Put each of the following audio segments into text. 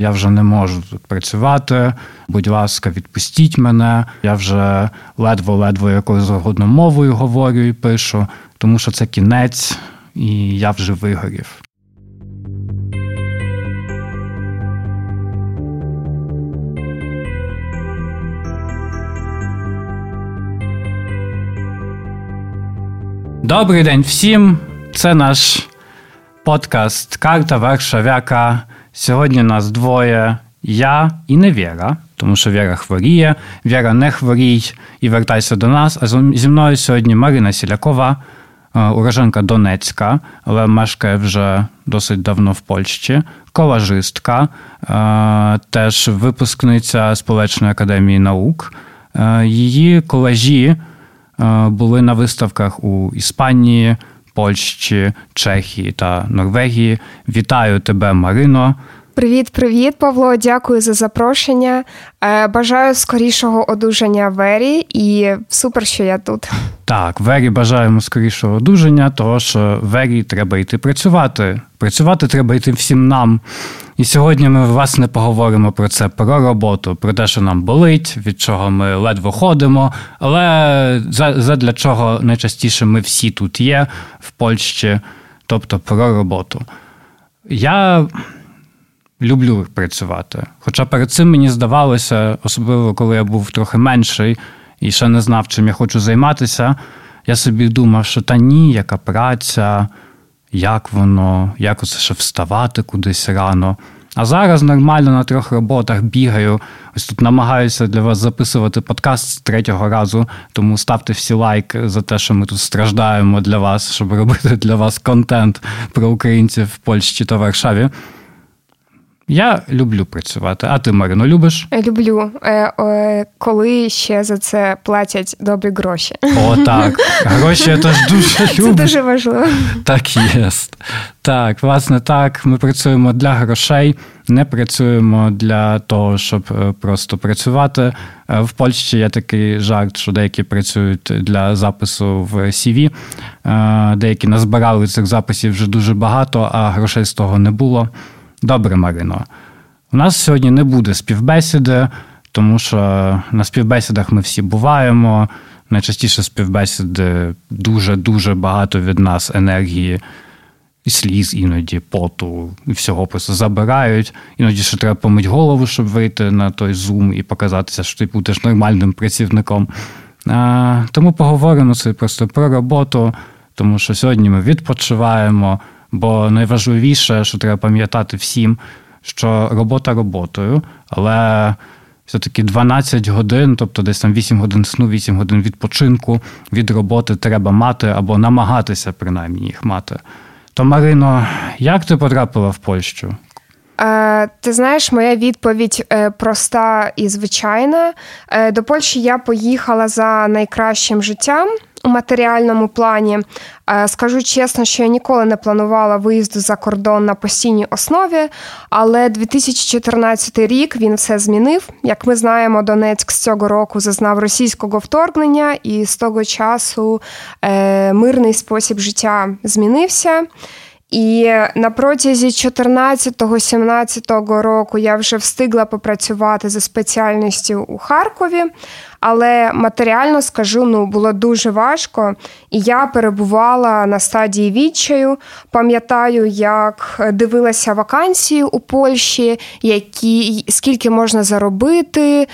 Я вже не можу тут працювати. Будь ласка, відпустіть мене. Я вже ледве-ледве якою завгодно мовою говорю і пишу, тому що це кінець, і я вже вигорів. Добрий день всім. Це наш подкаст Карта Варшавяка. Сьогодні нас двоє. Я і не Віра, тому що Віра хворіє. Віра не хворій і вертайся до нас. А зі мною сьогодні Марина Сілякова, е, уроженка Донецька, але мешкає вже досить давно в Польщі. Колажистка, е, теж випускниця Сполечної академії наук. Е, її колажі були на виставках у Іспанії, Польщі, Чехії та Норвегії. Вітаю тебе, Марино. Привіт, привіт, Павло. Дякую за запрошення. Е, бажаю скорішого одужання Вері і супер, що я тут. Так, Вері бажаємо скорішого одужання, того що Вері треба йти працювати. Працювати треба йти всім нам. І сьогодні ми власне поговоримо про це, про роботу, про те, що нам болить, від чого ми ледве ходимо, але задля чого найчастіше ми всі тут є в Польщі, тобто про роботу. Я люблю працювати. Хоча перед цим мені здавалося, особливо коли я був трохи менший і ще не знав, чим я хочу займатися, я собі думав, що та ні, яка праця, як воно, як оце ще вставати кудись рано. А зараз нормально на трьох роботах бігаю. Ось тут намагаюся для вас записувати подкаст з третього разу, тому ставте всі лайк за те, що ми тут страждаємо для вас, щоб робити для вас контент про українців в Польщі та Варшаві. Я люблю працювати. А ти, Марино, любиш? Люблю, е, е, коли ще за це платять добрі гроші. О, так. Гроші я теж дуже люблю. Це дуже важливо. Так є. Так, власне, так. Ми працюємо для грошей, не працюємо для того, щоб е, просто працювати. В Польщі є такий жарт, що деякі працюють для запису в CV. Деякі назбирали цих записів вже дуже багато, а грошей з того не було. Добре, Марино. У нас сьогодні не буде співбесіди, тому що на співбесідах ми всі буваємо. Найчастіше співбесіди дуже-дуже багато від нас енергії, і сліз іноді, поту, і всього просто забирають. Іноді ще треба помити голову, щоб вийти на той зум і показатися, що ти будеш нормальним працівником. А, Тому поговоримо це просто про роботу, тому що сьогодні ми відпочиваємо. Бо найважливіше, що треба пам'ятати всім, що робота роботою, але все-таки 12 годин, тобто десь там 8 годин сну, 8 годин відпочинку від роботи треба мати або намагатися принаймні їх мати. То, Марино, як ти потрапила в Польщу? Е, ти знаєш, моя відповідь е, проста і звичайна. Е, до Польщі я поїхала за найкращим життям у матеріальному плані. Е, скажу чесно, що я ніколи не планувала виїзду за кордон на постійній основі, але 2014 рік він все змінив. Як ми знаємо, Донецьк з цього року зазнав російського вторгнення, і з того часу е, мирний спосіб життя змінився. І на протязі 14-17 року я вже встигла попрацювати за спеціальністю у Харкові, але матеріально скажу, ну було дуже важко, і я перебувала на стадії відчаю. Пам'ятаю, як дивилася вакансії у Польщі, які скільки можна заробити,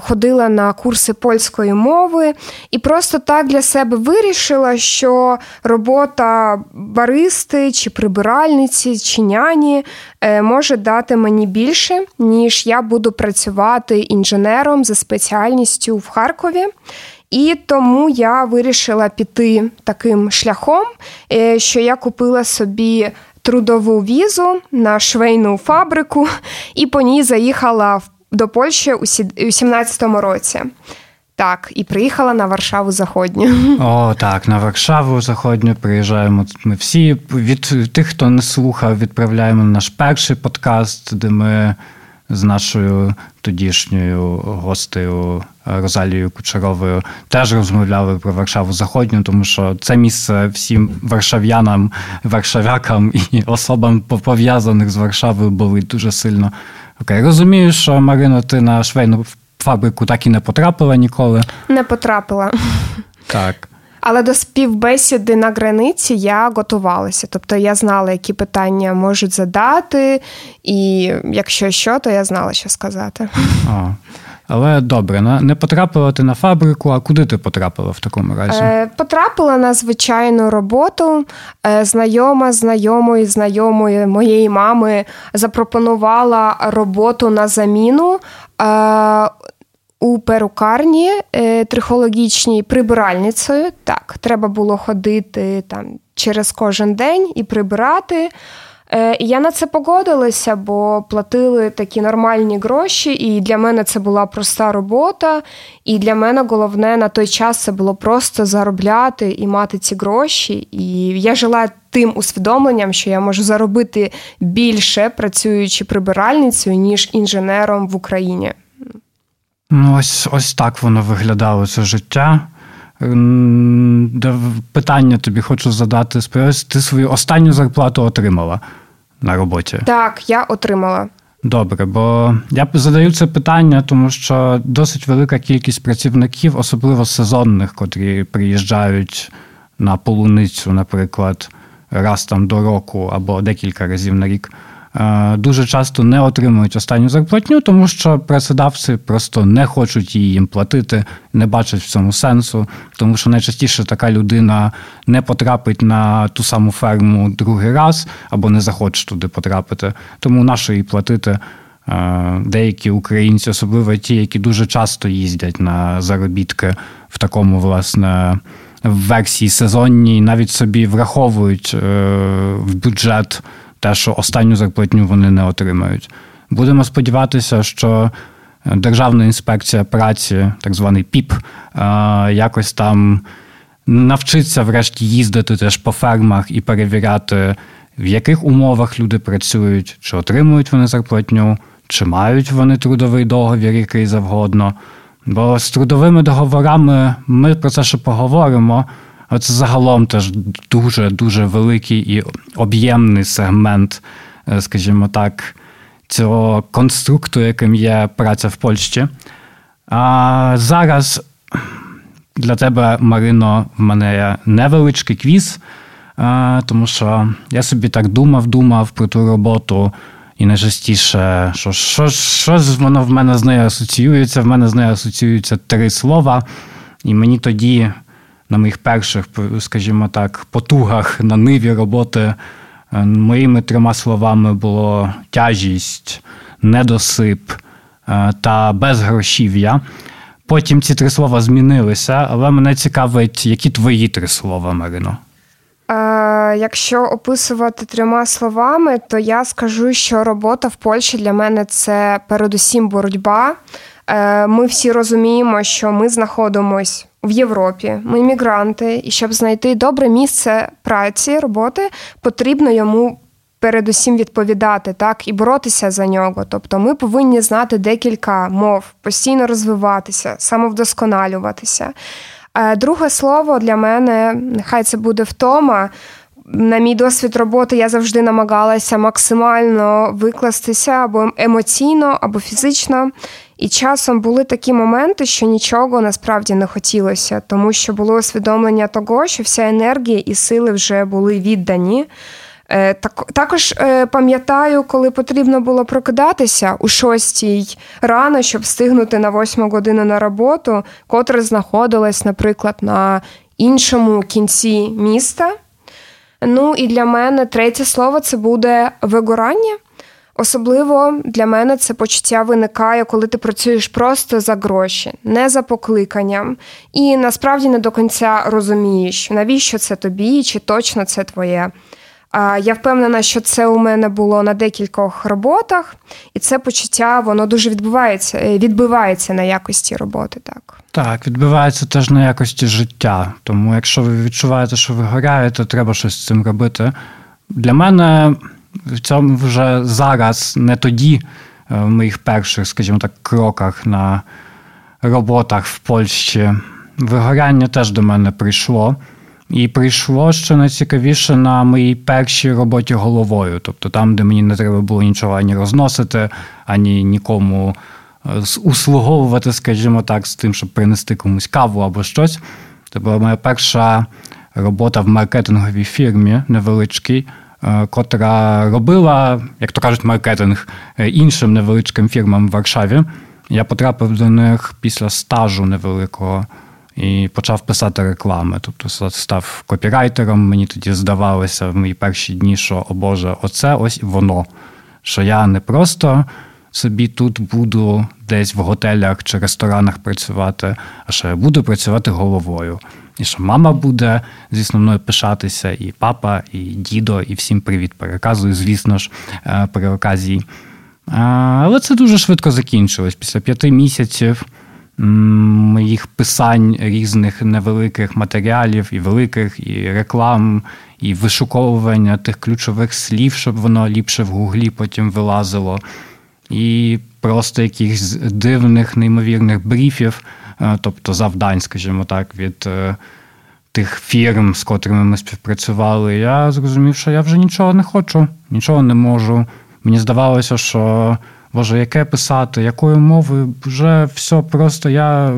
ходила на курси польської мови і просто так для себе вирішила, що робота баристи чи прибиральниці чи няні е, може дати мені більше, ніж я буду працювати інженером за спеціальністю в Харкові. І тому я вирішила піти таким шляхом, е, що я купила собі трудову візу на швейну фабрику і по ній заїхала в до Польщі у 17-му році. Так, і приїхала на Варшаву Заходню. О, так, на Варшаву Заходню приїжджаємо. Ми всі від тих, хто не слухав, відправляємо наш перший подкаст, де ми з нашою тодішньою гостею Розалією Кучеровою теж розмовляли про Варшаву Заходню, тому що це місце всім варшав'янам, варшавякам і особам пов'язаних з Варшавою були дуже сильно. Окей, розумію, що Марина, ти на швейну фабрику так і не потрапила ніколи. Не потрапила. Так. Але до співбесіди на границі я готувалася. Тобто я знала, які питання можуть задати, і якщо що, то я знала, що сказати. А. Але добре, не потрапила ти на фабрику, а куди ти потрапила в такому разі? Е, Потрапила на звичайну роботу. Е, Знайома знайомої, знайомої моєї мами запропонувала роботу на заміну. Е, у перукарні е, трихологічній прибиральницею. Так, треба було ходити там через кожен день і прибирати. Е, я на це погодилася, бо платили такі нормальні гроші, і для мене це була проста робота. І для мене головне на той час це було просто заробляти і мати ці гроші. І я жила тим усвідомленням, що я можу заробити більше працюючи прибиральницею, ніж інженером в Україні. Ну, ось ось так воно виглядало це життя. Питання тобі хочу задати. Сподіваюся, ти свою останню зарплату отримала на роботі? Так, я отримала. Добре, бо я задаю це питання, тому що досить велика кількість працівників, особливо сезонних, котрі приїжджають на полуницю, наприклад, раз там до року або декілька разів на рік. Е, дуже часто не отримують останню зарплатню, тому що працедавці просто не хочуть її їм платити, не бачать в цьому сенсу, тому що найчастіше така людина не потрапить на ту саму ферму другий раз або не захоче туди потрапити. Тому нащо їй платити. Е, деякі українці, особливо ті, які дуже часто їздять на заробітки в такому власне в версії сезонній, навіть собі враховують е, в бюджет те, що останню зарплатню вони не отримають. Будемо сподіватися, що Державна інспекція праці, так званий ПІП, якось там навчиться врешті їздити теж по фермах і перевіряти, в яких умовах люди працюють, чи отримують вони зарплатню, чи мають вони трудовий договір, який завгодно. Бо з трудовими договорами ми про це ще поговоримо. Це загалом теж дуже дуже великий і об'ємний сегмент, е, скажімо так, цього конструкту, яким є праця в Польщі. А зараз для тебе, Марино, в мене є невеличкий квіз, тому що я собі так думав, думав про ту роботу. І найчастіше, що що, що ж воно в мене з нею асоціюється? В мене з нею асоціюються три слова. І мені тоді на моїх перших, скажімо так, потугах на ниві роботи е, моїми трьома словами було тяжість, недосип е, та безгрошів'я. Потім ці три слова змінилися, але мене цікавить, які твої три слова, Марино? Е, якщо описувати трьома словами, то я скажу, що робота в Польщі для мене це передусім боротьба. Ми всі розуміємо, що ми знаходимося в Європі, ми мігранти, і щоб знайти добре місце праці, роботи, потрібно йому. Передусім відповідати так і боротися за нього. Тобто ми повинні знати декілька мов, постійно розвиватися, самовдосконалюватися. Е, друге слово для мене, нехай це буде втома. На мій досвід роботи я завжди намагалася максимально викластися або емоційно, або фізично. І часом були такі моменти, що нічого насправді не хотілося, тому що було усвідомлення того, що вся енергія і сили вже були віддані. Е, так, Також е, пам'ятаю, коли потрібно було прокидатися у шостій рано, щоб встигнути на восьму годину на роботу, котра знаходилась, наприклад, на іншому кінці міста. Ну і для мене третє слово це буде вигорання. Особливо для мене це почуття виникає, коли ти працюєш просто за гроші, не за покликанням, і насправді не до кінця розумієш, навіщо це тобі, чи точно це твоє. Я впевнена, що це у мене було на декількох роботах, і це почуття воно дуже відбувається, е, відбивається на якості роботи. Так, Так, відбивається теж на якості життя. Тому, якщо ви відчуваєте, що ви горяєте, треба щось з цим робити. Для мене в цьому вже зараз, не тоді, в моїх перших, скажімо так, кроках на роботах в Польщі. Вигоряння теж до мене прийшло. І прийшло що найцікавіше на моїй першій роботі головою. Тобто там, де мені не треба було нічого ані розносити, ані нікому е, услуговувати, скажімо так, з тим, щоб принести комусь каву або щось. Це була моя перша робота в маркетинговій фірмі невеличкій, е, котра робила, як то кажуть, маркетинг е, іншим невеличким фірмам в Варшаві. Я потрапив до них після стажу невеликого і почав писати реклами. Тобто став копірайтером. Мені тоді здавалося в мої перші дні, що о Боже, оце ось воно. Що я не просто собі тут буду десь в готелях чи ресторанах працювати, а я буду працювати головою. І що мама буде, звісно, мною пишатися, і папа, і дідо, і всім привіт переказую, звісно ж, е, при оказії. Але це дуже швидко закінчилось. Після п'яти місяців моїх писань різних невеликих матеріалів, і великих, і реклам, і вишуковування тих ключових слів, щоб воно ліпше в гуглі потім вилазило. І просто якихось дивних, неймовірних брифів, е, тобто завдань, скажімо так, від е, тих фірм, з котрими ми співпрацювали. Я зрозумів, що я вже нічого не хочу, нічого не можу. Мені здавалося, що Боже, яке писати, якою мовою вже все просто я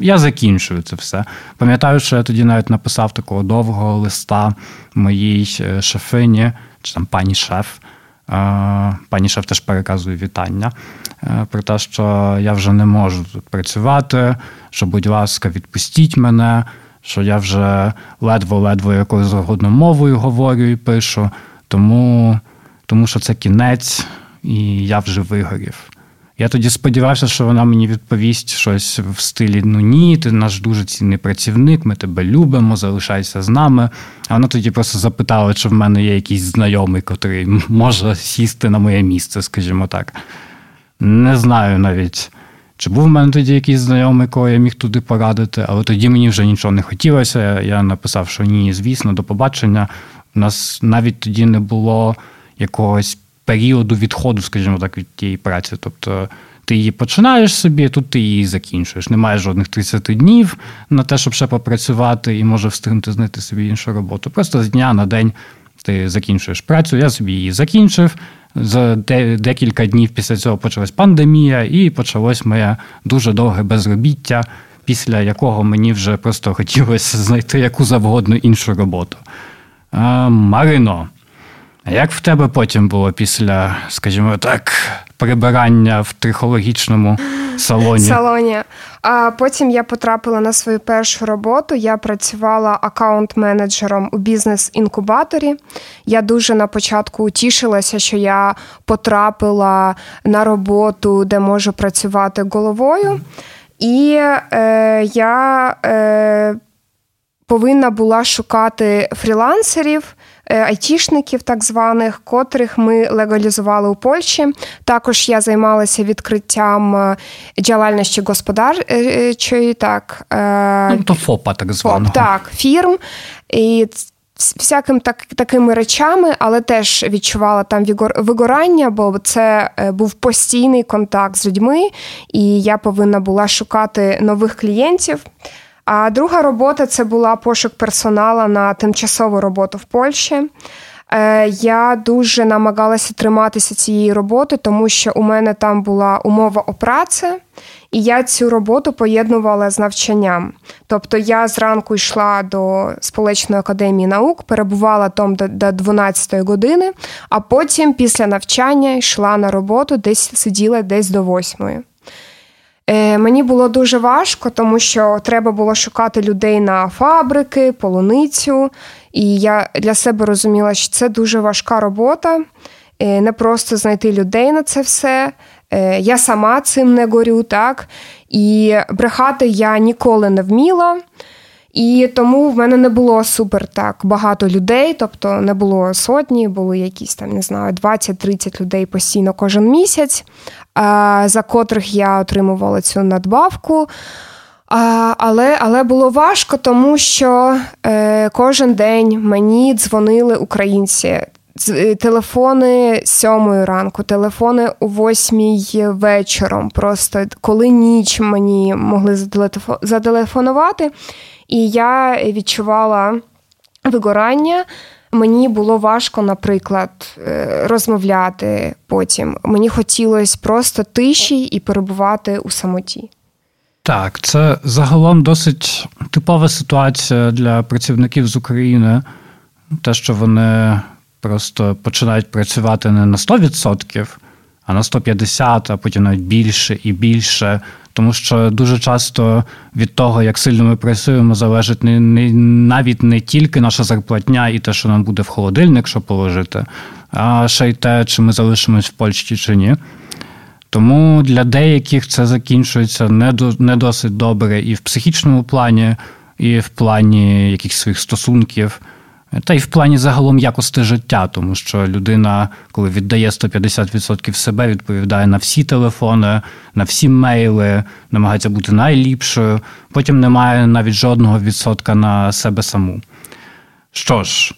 я закінчую це все. Пам'ятаю, що я тоді навіть написав такого довгого листа моїй е, шефині, чи там пані шеф. Пані шеф теж переказує вітання е, про те, що я вже не можу тут працювати, що, будь ласка, відпустіть мене, що я вже ледве-ледве якою згодно мовою говорю і пишу, тому, тому що це кінець і я вже вигорів. Я тоді сподівався, що вона мені відповість щось в стилі: ну ні, ти наш дуже цінний працівник, ми тебе любимо, залишайся з нами. А вона тоді просто запитала, чи в мене є якийсь знайомий, котрий може сісти на моє місце, скажімо так. Не знаю навіть, чи був в мене тоді якийсь знайомий, кого я міг туди порадити, але тоді мені вже нічого не хотілося. Я написав, що ні, звісно, до побачення. У нас навіть тоді не було якогось періоду відходу, скажімо так, від тієї праці. Тобто ти її починаєш собі, тут ти її закінчуєш. Немає жодних 30 днів на те, щоб ще попрацювати і може встигнути знайти собі іншу роботу. Просто з дня на день ти закінчуєш працю. Я собі її закінчив. За декілька днів після цього почалась пандемія, і почалось моє дуже довге безробіття, після якого мені вже просто хотілося знайти яку завгодно іншу роботу. Марино. А як в тебе потім було після, скажімо так, прибирання в трихологічному салоні? Салоні. А потім я потрапила на свою першу роботу. Я працювала аккаунт-менеджером у бізнес-інкубаторі. Я дуже на початку утішилася, що я потрапила на роботу, де можу працювати головою. І е, я е, повинна була шукати фрілансерів. Е, айтішників, так званих, котрих ми легалізували у Польщі. Також я займалася відкриттям е, діяльності господарчої, так ну, то ФОПа, так званого. ФОП, так, фірм. І Всяким так, такими речами, але теж відчувала там вигорання, бо це е, був постійний контакт з людьми, і я повинна була шукати нових клієнтів. А друга робота це була пошук персонала на тимчасову роботу в Польщі. Е, я дуже намагалася триматися цієї роботи, тому що у мене там була умова о праці, і я цю роботу поєднувала з навчанням. Тобто я зранку йшла до Сполучної академії наук, перебувала там до 12 години, а потім після навчання йшла на роботу, десь сиділа десь до 8. Е, мені було дуже важко, тому що треба було шукати людей на фабрики, полуницю. І я для себе розуміла, що це дуже важка робота, е, не просто знайти людей на це все. Е, я сама цим не горю, так? І брехати я ніколи не вміла. І тому в мене не було супер так багато людей, тобто не було сотні, були якісь там, не знаю, 20-30 людей постійно кожен місяць, за котрих я отримувала цю надбавку. Але але було важко, тому що е, кожен день мені дзвонили українці телефони сьомої ранку, телефони о восьмій вечором. Просто коли ніч мені могли зателефонувати, і я відчувала вигорання. Мені було важко, наприклад, е, розмовляти потім. Мені хотілося просто тиші і перебувати у самоті. Так, це загалом досить типова ситуація для працівників з України. Те, що вони просто починають працювати не на 100%, а на 150%, а потім навіть більше і більше. Тому що дуже часто від того, як сильно ми працюємо, залежить не, не навіть не тільки наша зарплатня і те, що нам буде в холодильник, що положити, а ще й те, чи ми залишимось в Польщі чи ні. Тому для деяких це закінчується не до, не досить добре і в психічному плані, і в плані якихось своїх стосунків. Та й в плані загалом якості життя, тому що людина, коли віддає 150% себе, відповідає на всі телефони, на всі мейли, намагається бути найліпшою, потім немає навіть жодного відсотка на себе саму. Що ж,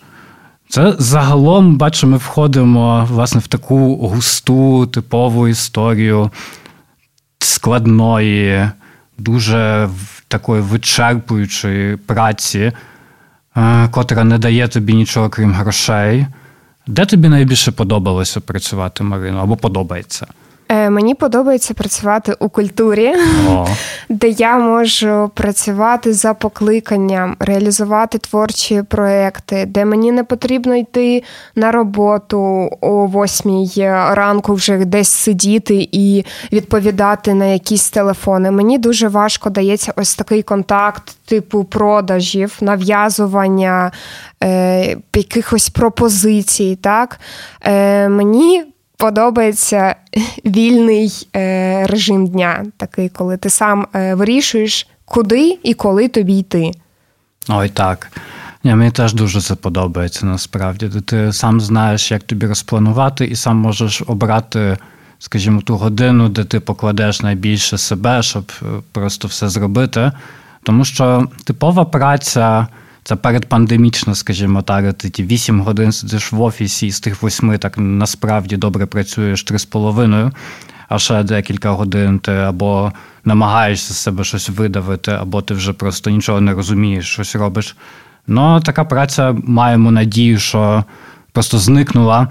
це загалом, бачу, ми входимо власне в таку густу типову історію складної, дуже такої вичерпуючої праці. Котра не дає тобі нічого крім грошей. Де тобі найбільше подобалося працювати, Марину, або подобається? Е, мені подобається працювати у культурі, О. де я можу працювати за покликанням, реалізувати творчі проекти, де мені не потрібно йти на роботу о восьмій ранку, вже десь сидіти і відповідати на якісь телефони. Мені дуже важко дається ось такий контакт, типу продажів, нав'язування. Е, якихось пропозицій, так е, мені подобається вільний е, режим дня, такий, коли ти сам е, вирішуєш, куди і коли тобі йти. Ой, так. Ні, Мені теж дуже це подобається насправді. Ти сам знаєш, як тобі розпланувати, і сам можеш обрати, скажімо, ту годину, де ти покладеш найбільше себе, щоб е, просто все зробити. Тому що типова праця. Це передпандемічно, скажімо так, ти ті 8 годин сидиш в офісі, і з тих 8 так насправді добре працюєш 3,5, а ще декілька годин ти або намагаєшся з себе щось видавити, або ти вже просто нічого не розумієш, щось робиш. Ну, така праця маємо надію, що просто зникнула.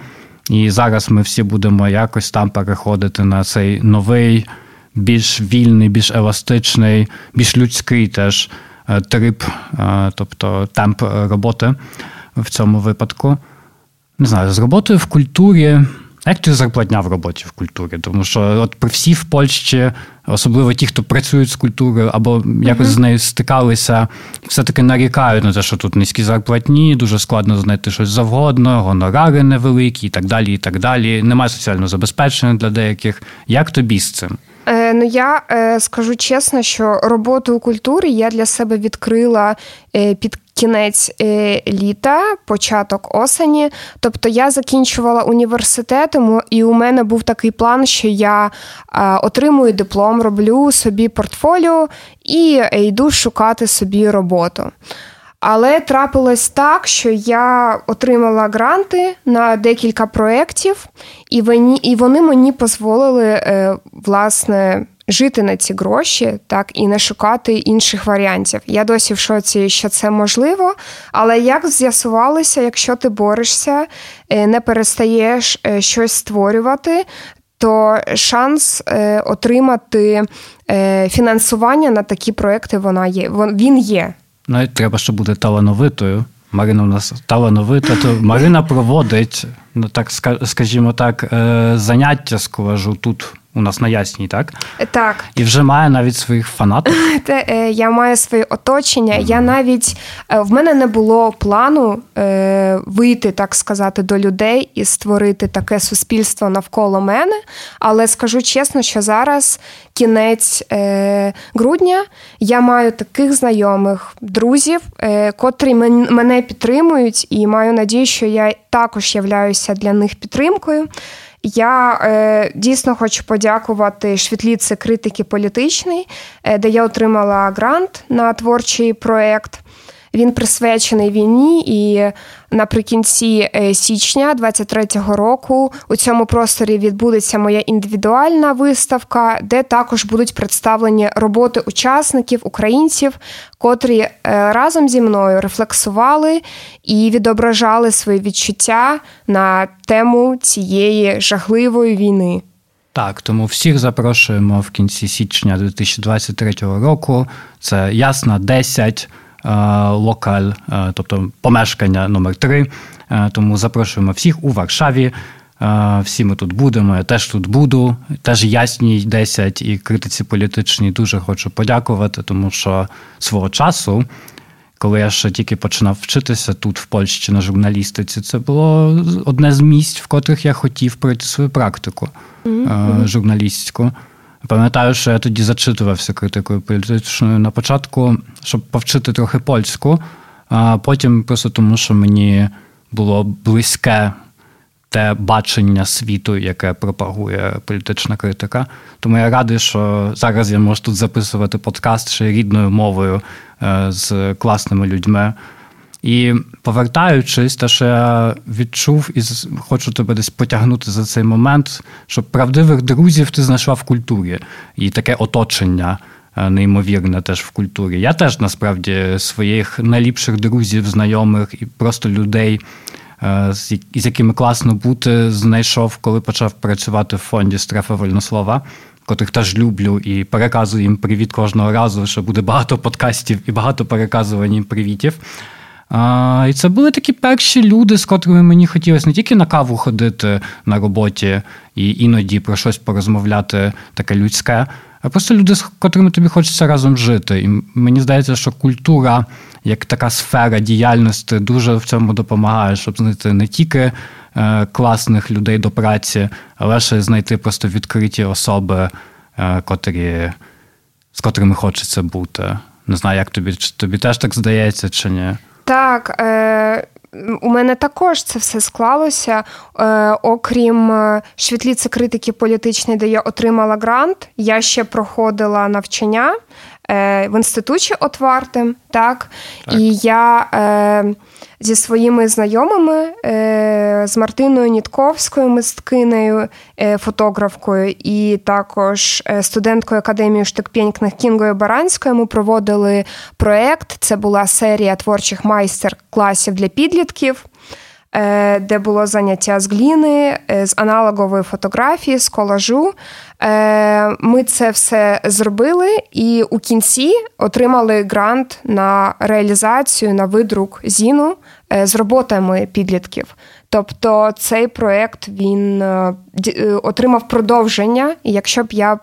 І зараз ми всі будемо якось там переходити на цей новий, більш вільний, більш еластичний, більш людський теж трип, е, тобто темп роботи в цьому випадку. Не знаю, з роботою в культурі. Як ти зарплатня в роботі в культурі? Тому що от при всі в Польщі, особливо ті, хто працюють з культурою або якось uh-huh. з нею стикалися, все-таки нарікають на те, що тут низькі зарплатні, дуже складно знайти щось завгодно, гонорари невеликі і так далі. і так далі. Немає соціального забезпечення для деяких. Як тобі з цим? Е, ну я е, скажу чесно, що роботу у культурі я для себе відкрила е, під кінець літа, початок осені. Тобто я закінчувала університет, і у мене був такий план, що я отримую диплом, роблю собі портфоліо і йду шукати собі роботу. Але трапилось так, що я отримала гранти на декілька проєктів, і вони мені дозволили е, власне жити на ці гроші, так і не шукати інших варіантів. Я досі в шоці, що це можливо. Але як з'ясувалося, якщо ти борешся, е, не перестаєш е, щось створювати. То шанс отримати фінансування на такі проекти вона є. Він є. Навіть треба, щоб бути талановитою. Марина у нас талановита, то Марина проводить, ну так скажімо так, е, заняття скажу тут у нас на ясній, так? Так. І вже має навіть своїх фанатів. Е, Я маю своє оточення. Mm-hmm. Я навіть е, в мене не було плану е, вийти, так сказати, до людей і створити таке суспільство навколо мене. Але скажу чесно, що зараз кінець е, грудня я маю таких знайомих друзів, е, котрі мене підтримують, і маю надію, що я також являюся для них підтримкою. Я е, дійсно хочу подякувати швітліце критики політичний, е, де я отримала грант на творчий проєкт. Він присвячений війні, і наприкінці е, січня 23-го року у цьому просторі відбудеться моя індивідуальна виставка, де також будуть представлені роботи учасників українців, котрі е, разом зі мною рефлексували і відображали свої відчуття на тему цієї жахливої війни. Так, тому всіх запрошуємо в кінці січня 2023 року. Це ясна 10 е, локаль, е, тобто помешкання номер 3 е, Тому запрошуємо всіх у Варшаві. Всі ми тут будемо. Я теж тут буду. Теж ясній 10 і критиці політичній дуже хочу подякувати, тому що свого часу коли я ще тільки починав вчитися тут, в Польщі, на журналістиці, це було одне з місць, в котрих я хотів пройти свою практику mm-hmm. журналістську. Пам'ятаю, що я тоді зачитувався критикою політичною на початку, щоб повчити трохи польську, а потім просто тому, що мені було близьке те бачення світу, яке пропагує політична критика. Тому я радий, що зараз я можу тут записувати подкаст ще рідною мовою е, з класними людьми. І повертаючись, те, що я відчув, і хочу тебе десь потягнути за цей момент, що правдивих друзів ти знайшла в культурі, і таке оточення е, неймовірне теж в культурі. Я теж насправді своїх найліпших друзів, знайомих і просто людей Е, з якими класно бути, знайшов, коли почав працювати в фонді Стрефа Вольнослова, котрих теж люблю і переказую їм привіт кожного разу, що буде багато подкастів і багато переказувань їм привітів. А, І це були такі перші люди, з котрими мені хотілося не тільки на каву ходити на роботі і іноді про щось порозмовляти таке людське, а просто люди, з котрими тобі хочеться разом жити. І мені здається, що культура як така сфера діяльності дуже в цьому допомагає, щоб знайти не тільки е, класних людей до праці, але ще знайти просто відкриті особи, е, котрі, з котрими хочеться бути. Не знаю, як тобі чи тобі теж так здається, чи ні? Так. Е... У мене також це все склалося. Е, Окрім е, Швітліці критики політичної, де я отримала грант, я ще проходила навчання Е, в інституті Отвартим, так? так. І я е, зі своїми знайомими, е, з Мартиною Нітковською, мисткинею, е, фотографкою, і також е, студенткою академії штикпєнькних Кінгою Баранською, ми проводили проект. Це була серія творчих майстер-класів для підлітків. Е, де було заняття з гліни, е, з аналогової фотографії, з колажу. Е, ми це все зробили і у кінці отримали грант на реалізацію на видрук зіну з роботами підлітків. Тобто цей проєкт він отримав продовження, і якщо б я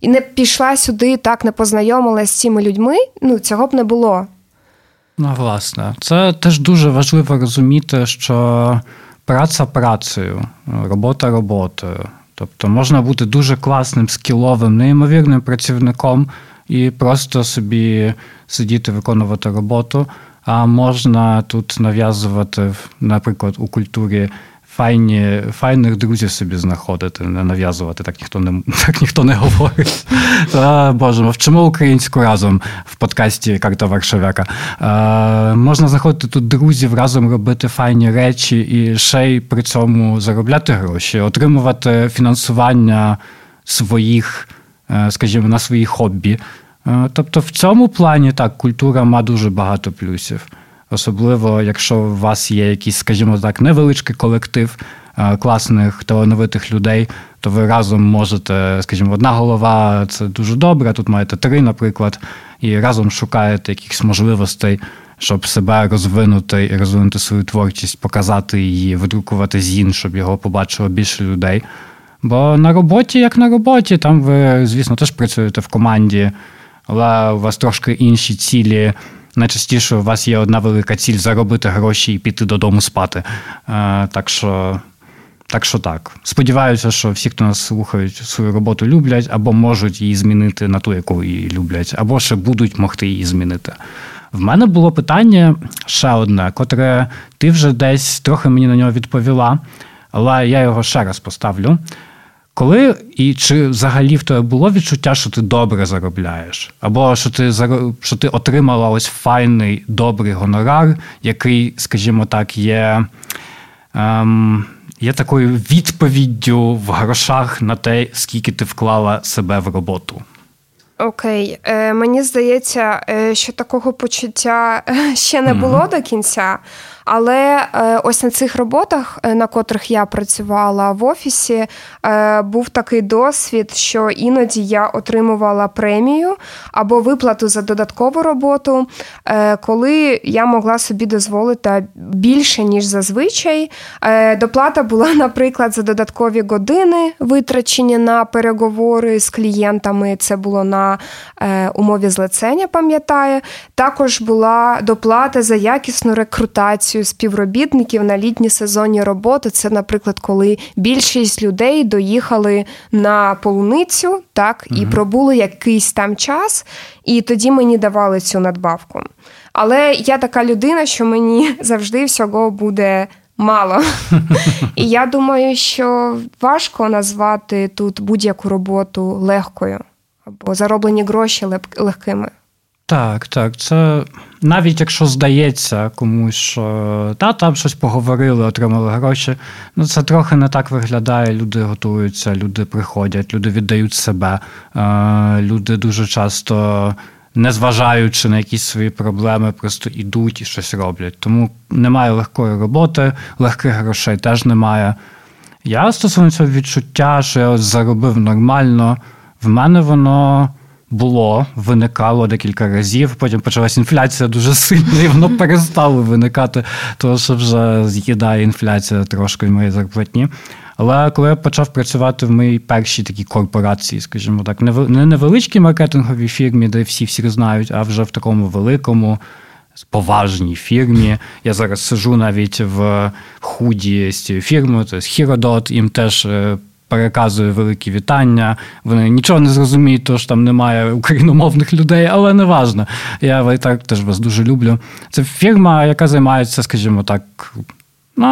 і не пішла сюди, так не познайомилася з цими людьми, ну цього б не було. Ну, власне, це теж дуже важливо розуміти, що праця працею, робота роботою. Тобто можна бути дуже класним, скіловим, неймовірним працівником і просто собі сидіти, виконувати роботу. А можна тут нав'язувати, наприклад, у культурі файні, файних друзів собі знаходити, не нав'язувати, так ніхто не так ніхто не говорить. А, Боже, вчимо українську разом в подкасті Карта Варшавяка. А, Можна знаходити тут друзів, разом робити файні речі і ще й при цьому заробляти гроші, отримувати фінансування своїх, е, скажімо, на свої хобі. Е, тобто, в цьому плані так, культура має дуже багато плюсів. Особливо, якщо у вас є якийсь, скажімо так, невеличкий колектив е, класних талановитих людей, то ви разом можете, скажімо, одна голова це дуже добре. Тут маєте три, наприклад, і разом шукаєте якихось можливостей, щоб себе розвинути і розвинути свою творчість, показати її, видрукувати зін, щоб його побачило більше людей. Бо на роботі, як на роботі, там ви, звісно, теж працюєте в команді, але у вас трошки інші цілі найчастіше у вас є одна велика ціль заробити гроші і піти додому спати. Е, так що. Так що так. Сподіваюся, що всі, хто нас слухають, свою роботу люблять, або можуть її змінити на ту, яку її люблять, або ще будуть могти її змінити. В мене було питання ще одне, котре ти вже десь трохи мені на нього відповіла, але я його ще раз поставлю. Коли і чи взагалі в тебе було відчуття, що ти добре заробляєш, або що ти що ти отримала ось файний добрий гонорар, який, скажімо так, є ем, є такою відповіддю в грошах на те, скільки ти вклала себе в роботу? Окей, е, мені здається, е, що такого почуття ще не було mm-hmm. до кінця. Але е, ось на цих роботах, е, на котрих я працювала в офісі, е, був такий досвід, що іноді я отримувала премію або виплату за додаткову роботу, коли я могла собі дозволити більше, ніж зазвичай. Доплата була, наприклад, за додаткові години, витрачені на переговори з клієнтами. Це було на умові злицення, пам'ятаю. Також була доплата за якісну рекрутацію ротацію співробітників на літні сезонні роботи. Це, наприклад, коли більшість людей доїхали на полуницю, так, і пробули якийсь там час, і тоді мені давали цю надбавку. Але я така людина, що мені завжди всього буде. Мало. І я думаю, що важко назвати тут будь-яку роботу легкою або зароблені гроші легкими. Так, так. Це навіть якщо здається комусь, що та там щось поговорили, отримали гроші. Ну це трохи не так виглядає. Люди готуються, люди приходять, люди віддають себе. Люди дуже часто, незважаючи на якісь свої проблеми, просто йдуть і щось роблять. Тому немає легкої роботи, легких грошей теж немає. Я стосовно цього відчуття, що я заробив нормально, в мене воно було, виникало декілька разів. Потім почалась інфляція дуже сильно, і воно перестало виникати, тому що вже з'їдає інфляція трошки в моїй зарплатні. Але коли я почав працювати в моїй першій такій корпорації, скажімо так, не невеличкій маркетинговій фірмі, де всі всіх знають, а вже в такому великому. Поважній фірмі. Я зараз сижу навіть в худі з цією фірмою, це Хіродот, їм теж переказую великі вітання. Вони нічого не зрозуміють, тому там немає україномовних людей, але не важно. Я так теж вас дуже люблю. Це фірма, яка займається, скажімо так. Ну,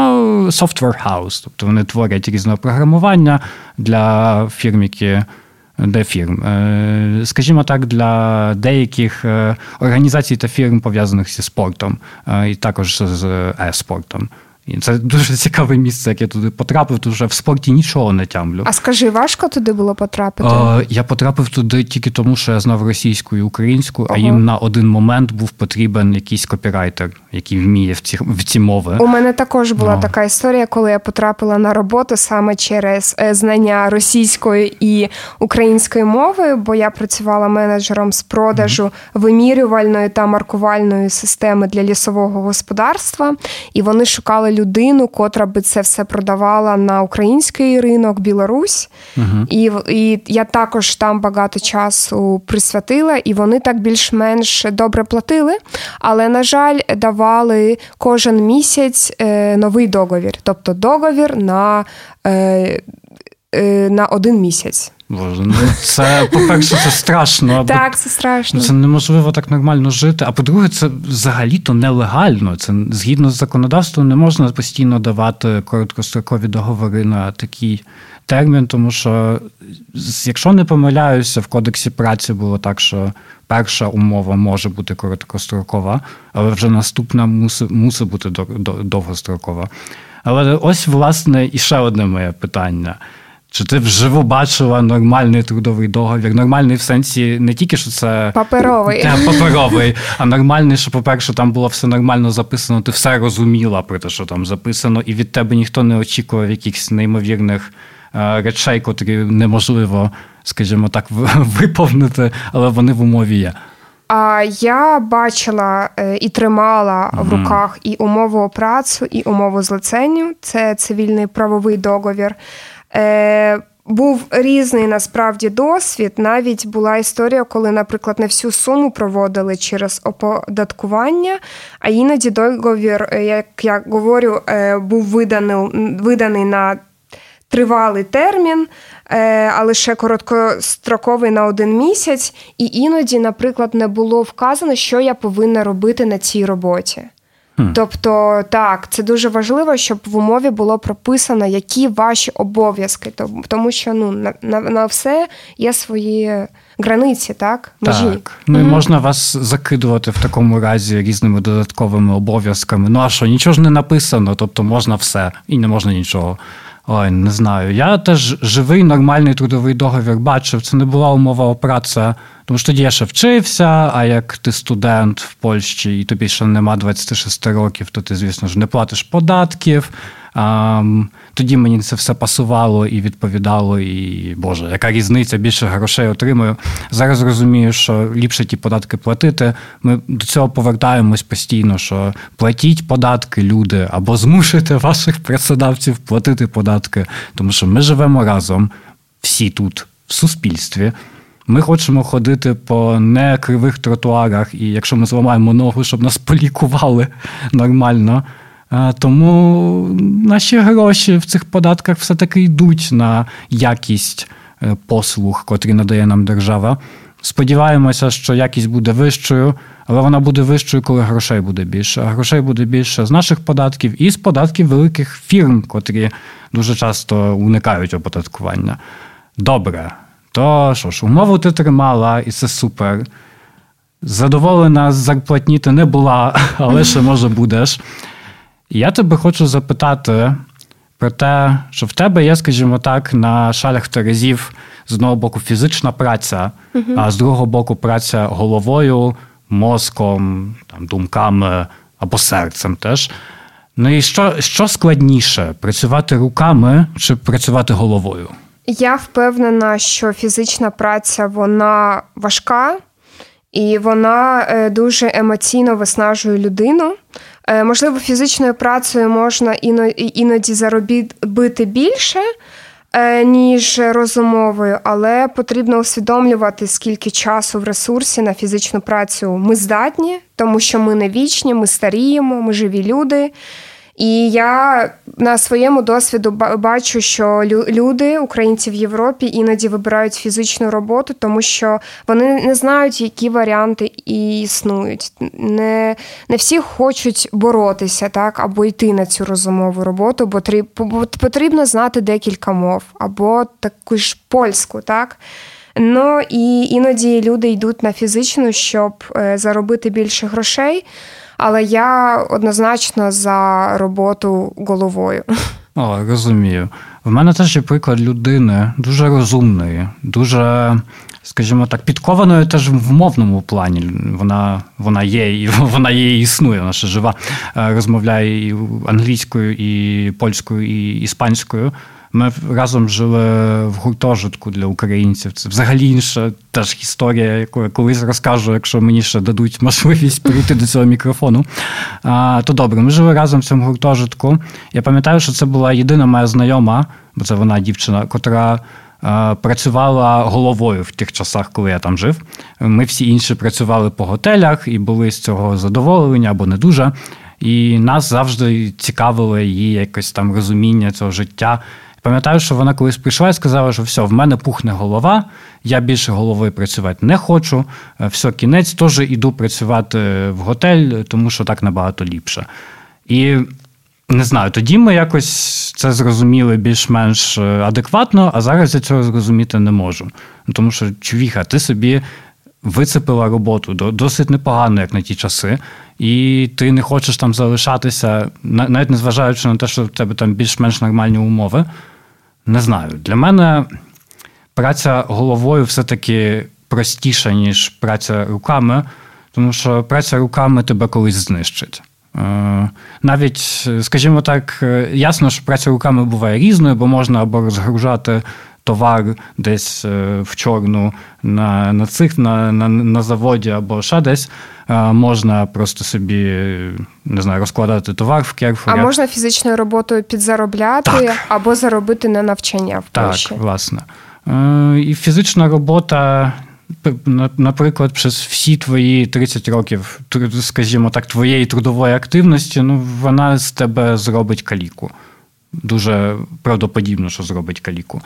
software house, тобто вони творять різне програмування для фірм, які де фірм, скажімо так, для деяких е, організацій та фірм пов'язаних зі спортом, е, і також з е-спортом. І це дуже цікаве місце, як я туди потрапив, тому що в спорті нічого не тямлю. А скажи, важко туди було потрапити? Е, я потрапив туди тільки тому, що я знав російську і українську, ага. а їм на один момент був потрібен якийсь копірайтер, який вміє в ці в ці мови. У мене також була no. така історія, коли я потрапила на роботу саме через е, знання російської і української мови, бо я працювала менеджером з продажу mm-hmm. вимірювальної та маркувальної системи для лісового господарства, і вони шукали людину, котра би це все продавала на український ринок, Білорусь. Угу. І і я також там багато часу присвятила, і вони так більш-менш добре платили. Але, на жаль, давали кожен місяць е, новий договір, тобто договір на, е, на один місяць. Боже, ну це, по-перше, це страшно. Так, це страшно. Це неможливо так нормально жити. А по-друге, це взагалі-то нелегально. Це згідно з законодавством не можна постійно давати короткострокові договори на такий термін, тому що, якщо не помиляюся, в кодексі праці було так, що перша умова може бути короткострокова, але вже наступна мусить, мусить бути довгострокова. Але ось, власне, і ще одне моє питання. Чи ти вживу бачила нормальний трудовий договір? Нормальний в сенсі не тільки що це паперовий, не, паперовий, а нормальний, що, по-перше, там було все нормально записано, ти все розуміла про те, що там записано, і від тебе ніхто не очікував якихось неймовірних е, речей, котрі неможливо, скажімо так, виповнити, але вони в умові є. А я бачила е, і тримала mm-hmm. в руках і умову працю, і умову злиценню. Це цивільний правовий договір. Е, був різний насправді досвід. Навіть була історія, коли, наприклад, не всю суму проводили через оподаткування, а іноді договір, е, як я говорю, е, був виданий, виданий на тривалий термін, а лише короткостроковий на один місяць. І іноді, наприклад, не було вказано, що я повинна робити на цій роботі. Тобто, так, це дуже важливо, щоб в умові було прописано, які ваші обов'язки, тому що ну на, на, на все є свої границі, так? Межі. Так. Ну і можна вас закидувати в такому разі різними додатковими обов'язками. Ну а що, нічого ж не написано, тобто можна все і не можна нічого. Ой, не знаю. Я теж живий нормальний трудовий договір бачив. Це не була умова праці. Тому що тоді я ще вчився, а як ти студент в Польщі і тобі ще нема 26 років, то ти, звісно ж, не платиш податків. Тоді мені це все пасувало і відповідало, і Боже, яка різниця, більше грошей отримую. Зараз розумію, що ліпше ті податки платити. Ми до цього повертаємось постійно, що платіть податки, люди, або змушуйте ваших працедавців платити податки, тому що ми живемо разом, всі тут, в суспільстві. Ми хочемо ходити по некривих тротуарах, і якщо ми зламаємо ногу, щоб нас полікували нормально. Тому наші гроші в цих податках все-таки йдуть на якість е, послуг, котрі надає нам держава. Сподіваємося, що якість буде вищою, але вона буде вищою, коли грошей буде більше. А грошей буде більше з наших податків і з податків великих фірм, котрі дуже часто уникають оподаткування. Добре. То що ж, умову ти тримала, і це супер. Задоволена зарплатні ти не була, але ще може будеш. І я тебе хочу запитати про те, що в тебе є, скажімо так, на шалях терезів з одного боку фізична праця, а з другого боку праця головою, мозком, там, думками або серцем теж. Ну і що, що складніше працювати руками чи працювати головою? Я впевнена, що фізична праця вона важка і вона е, дуже емоційно виснажує людину. Е, можливо, фізичною працею можна іноді заробити більше, е, ніж розумовою, але потрібно усвідомлювати, скільки часу в ресурсі на фізичну працю ми здатні, тому що ми не вічні, ми старіємо, ми живі люди. І я на своєму досвіду бачу, що люди, українці в Європі, іноді вибирають фізичну роботу, тому що вони не знають, які варіанти і існують. Не не всі хочуть боротися так, або йти на цю розумову роботу, бо потрібно знати декілька мов, або таку ж польську, так. Ну і іноді люди йдуть на фізичну, щоб е, заробити більше грошей але я однозначно за роботу головою. О, розумію. В мене теж є приклад людини дуже розумної, дуже, скажімо так, підкованої теж в мовному плані. Вона вона є і вона є і існує, вона ще жива, е, розмовляє і англійською, і польською, і іспанською. Ми разом жили в гуртожитку для українців. Це взагалі інша теж історія, яку я колись розкажу, якщо мені ще дадуть можливість перейти до цього мікрофону. А, То добре, ми жили разом в цьому гуртожитку. Я пам'ятаю, що це була єдина моя знайома, бо це вона дівчина, котра. Працювала головою в тих часах, коли я там жив. Ми всі інші працювали по готелях і були з цього задоволені або не дуже. І нас завжди цікавило її якось там розуміння цього життя. Пам'ятаю, що вона колись прийшла і сказала, що все, в мене пухне голова, я більше головою працювати не хочу. Е, все, кінець теж іду працювати в готель, тому що так набагато ліпше. І не знаю, тоді ми якось це зрозуміли більш-менш е, адекватно, а зараз я цього зрозуміти не можу. Тому що, чувіха, ти собі вицепила роботу досить непогано, як на ті часи, і ти не хочеш там залишатися, навіть незважаючи на те, що в тебе там більш-менш нормальні умови. Не знаю. Для мене праця головою все-таки простіша, ніж праця руками, тому що праця руками тебе колись знищить. Е, навіть, скажімо так, ясно, що праця руками буває різною, бо можна або розгружати товар десь е, в чорну на на цих на, на, на заводі або ще десь. Е, можна просто собі не знаю, розкладати товар в керфорі. А можна фізичною роботою підзаробляти так. або заробити на навчання в Польщі. Так, власне. Е, і фізична робота. Наприклад, через всі твої 30 років, скажімо так, твоєї трудової активності, ну вона з тебе зробить каліку. Дуже правдоподібно, що зробить каліку.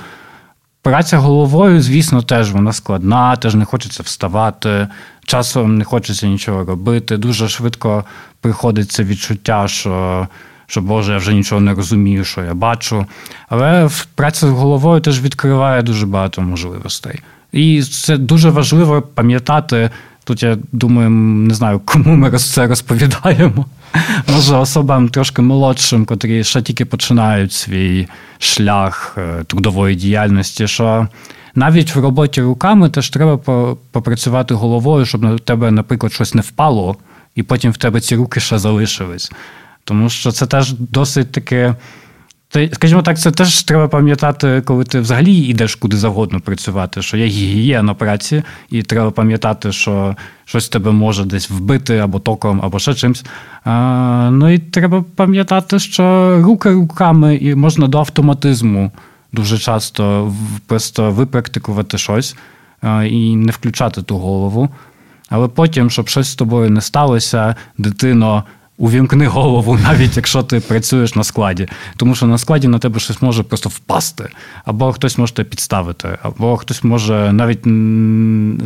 Праця головою, звісно, теж вона складна, теж не хочеться вставати, часом не хочеться нічого робити. Дуже швидко приходить це відчуття, що що Боже, я вже нічого не розумію, що я бачу. Але праця з головою теж відкриває дуже багато можливостей. І це дуже важливо пам'ятати. Тут я думаю, не знаю, кому ми це розповідаємо. Може, особам трошки молодшим, котрі ще тільки починають свій шлях е, трудової діяльності. що навіть в роботі руками теж треба попрацювати головою, щоб на тебе, наприклад, щось не впало, і потім в тебе ці руки ще залишились. Тому що це теж досить таке. Скажімо так, це теж треба пам'ятати, коли ти взагалі йдеш куди завгодно працювати, що є гігієна праці, і треба пам'ятати, що щось тебе може десь вбити або током, або ще чимось. А, Ну і треба пам'ятати, що руки руками і можна до автоматизму дуже часто просто випрактикувати щось і не включати ту голову. Але потім, щоб щось з тобою не сталося, дитино. Увімкни голову, навіть якщо ти працюєш на складі, тому що на складі на тебе щось може просто впасти, або хтось може тебе підставити, або хтось може навіть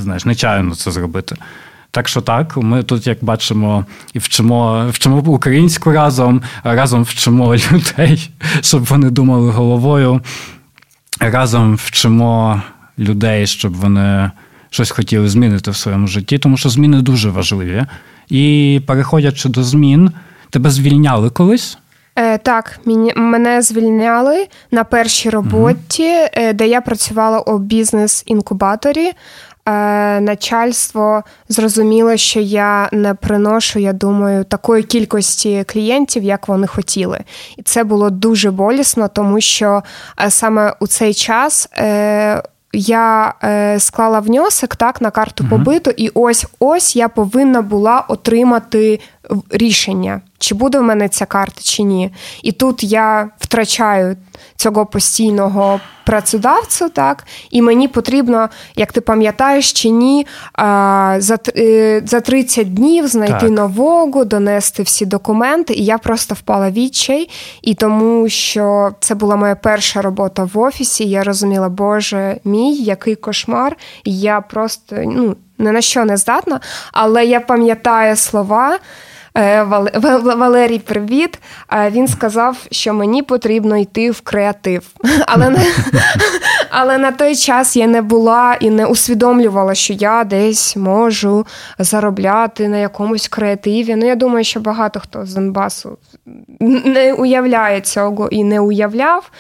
знаєш, нечаянно це зробити. Так що так, ми тут, як бачимо, і вчимо вчимо українську разом, разом вчимо людей, щоб вони думали головою разом вчимо людей, щоб вони щось хотіли змінити в своєму житті, тому що зміни дуже важливі. І переходячи до змін, тебе звільняли колись? Е, Так, мене звільняли на першій роботі, угу. де я працювала у бізнес-інкубаторі. Е, начальство зрозуміло, що я не приношу, я думаю, такої кількості клієнтів, як вони хотіли. І це було дуже болісно, тому що е, саме у цей час. Е, я е, склала внесок так на карту побиту, і ось ось я повинна була отримати рішення, чи буде в мене ця карта, чи ні. І тут я втрачаю цього постійного працедавцю, так, і мені потрібно, як ти пам'ятаєш чи ні, за е, за 30 днів знайти так. нового, донести всі документи. І я просто впала відчай, і тому що це була моя перша робота в офісі. Я розуміла, Боже мій, який кошмар. І я просто ну, ні на що не здатна, але я пам'ятаю слова. Е, Валерій, привіт. Він сказав, що мені потрібно йти в креатив. Але на, але на той час я не була і не усвідомлювала, що я десь можу заробляти на якомусь креативі. Ну, я думаю, що багато хто з Донбасу не уявляє цього і не уявляв.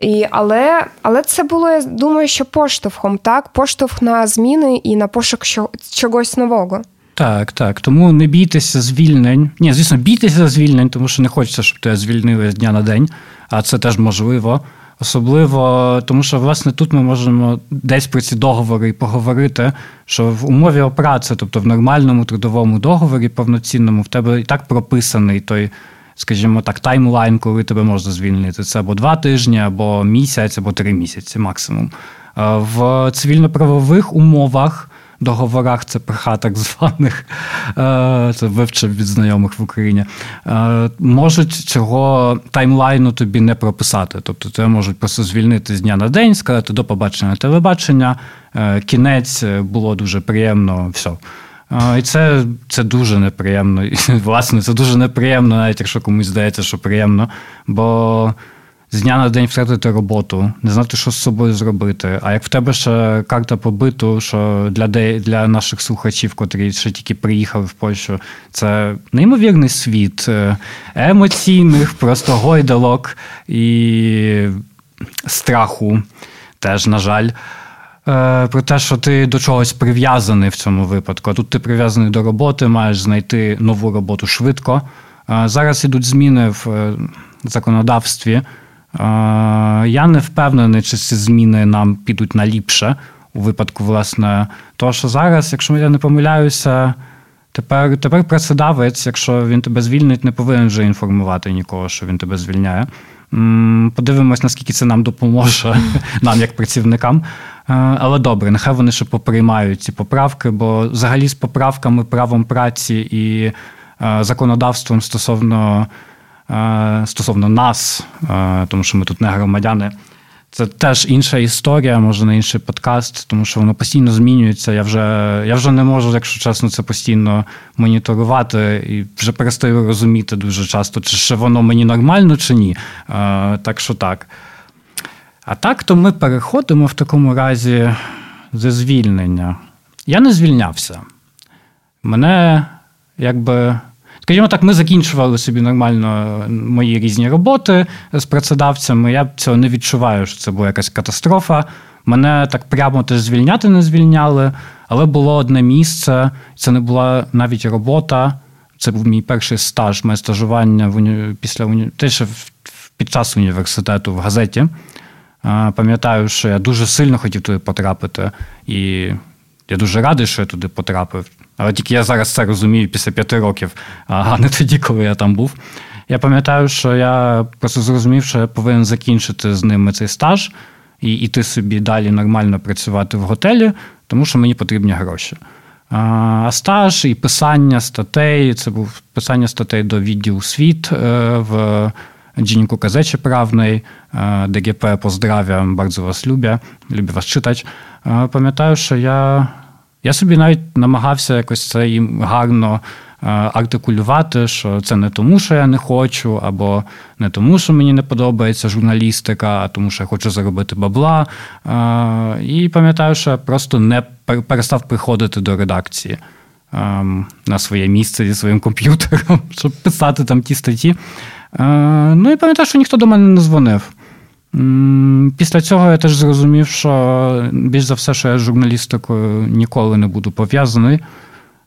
І, Але але це було, я думаю, що поштовхом, так? Поштовх на зміни і на пошук чогось нового. Так, так. Тому не бійтеся звільнень. Ні, звісно, бійтеся звільнень, тому що не хочеться, щоб тебе звільнили з дня на день, а це теж можливо. Особливо, тому що, власне, тут ми можемо десь про ці договори і поговорити, що в умові опраці, тобто в нормальному трудовому договорі, повноцінному, в тебе і так прописаний той, скажімо так, таймлайн, коли тебе можна звільнити. Це або два тижні, або місяць, або три місяці максимум. В цивільно-правових умовах договорах ЦПХ, так званих, е, це вивчив від знайомих в Україні, е, можуть цього таймлайну тобі не прописати. Тобто тебе можуть просто звільнити з дня на день, сказати до побачення телебачення, е, кінець було дуже приємно, все. І це це дуже неприємно. І, власне, це дуже неприємно, навіть якщо комусь здається, що приємно. Бо з дня на день втратити роботу, не знати, що з собою зробити. А як в тебе ще карта побиту, що для де, для наших слухачів, котрі ще тільки приїхали в Польщу, це неймовірний світ е, емоційних, просто гойдалок і страху, теж, на жаль. Е, про те, що ти до чогось прив'язаний в цьому випадку. Тут ти прив'язаний до роботи, маєш знайти нову роботу швидко. Е, зараз ідуть зміни в законодавстві. Я не впевнений, чи ці зміни нам підуть на ліпше у випадку, власне, того, що зараз, якщо я не помиляюся, тепер тепер працедавець, якщо він тебе звільнить, не повинен вже інформувати нікого, що він тебе звільняє. Подивимось, наскільки це нам допоможе, нам як працівникам. Але добре, нехай вони ще поприймають ці поправки, бо взагалі з поправками правом праці і законодавством стосовно Е, стосовно нас, е, тому що ми тут не громадяни, це теж інша історія, може не інший подкаст, тому що воно постійно змінюється. Я вже я вже не можу, якщо чесно, це постійно моніторувати і вже перестаю розуміти дуже часто, чи ще воно мені нормально, чи ні. А, Так що так. А так, то ми переходимо в такому разі зі звільнення. Я не звільнявся. Мене якби. Скажімо так, ми закінчували собі нормально мої різні роботи з працедавцями. Я цього не відчуваю, що це була якась катастрофа. Мене так прямо теж звільняти не звільняли, але було одне місце. Це не була навіть робота. Це був мій перший стаж, моє стажування в уні... після уні... теж під час університету в газеті. Пам'ятаю, що я дуже сильно хотів туди потрапити, і я дуже радий, що я туди потрапив. Але тільки я зараз це розумію після п'яти років, а не тоді, коли я там був. Я пам'ятаю, що я просто зрозумів, що я повинен закінчити з ними цей стаж і йти собі далі нормально працювати в готелі, тому що мені потрібні гроші. А стаж і писання статей це був писання статей до відділу світ е, в Dzienniku Gazecie Prawnej, DGP pozdrawiam, bardzo was lubię, lubię вас читати. Пам'ятаю, що я я собі навіть намагався якось це їм гарно артикулювати, що це не тому, що я не хочу, або не тому, що мені не подобається журналістика, а тому, що я хочу заробити бабла. І пам'ятаю, що я просто не перестав приходити до редакції на своє місце зі своїм комп'ютером, щоб писати там ті статті. Ну і пам'ятаю, що ніхто до мене не дзвонив. Після цього я теж зрозумів, що більш за все, що я з журналістикою ніколи не буду пов'язаний.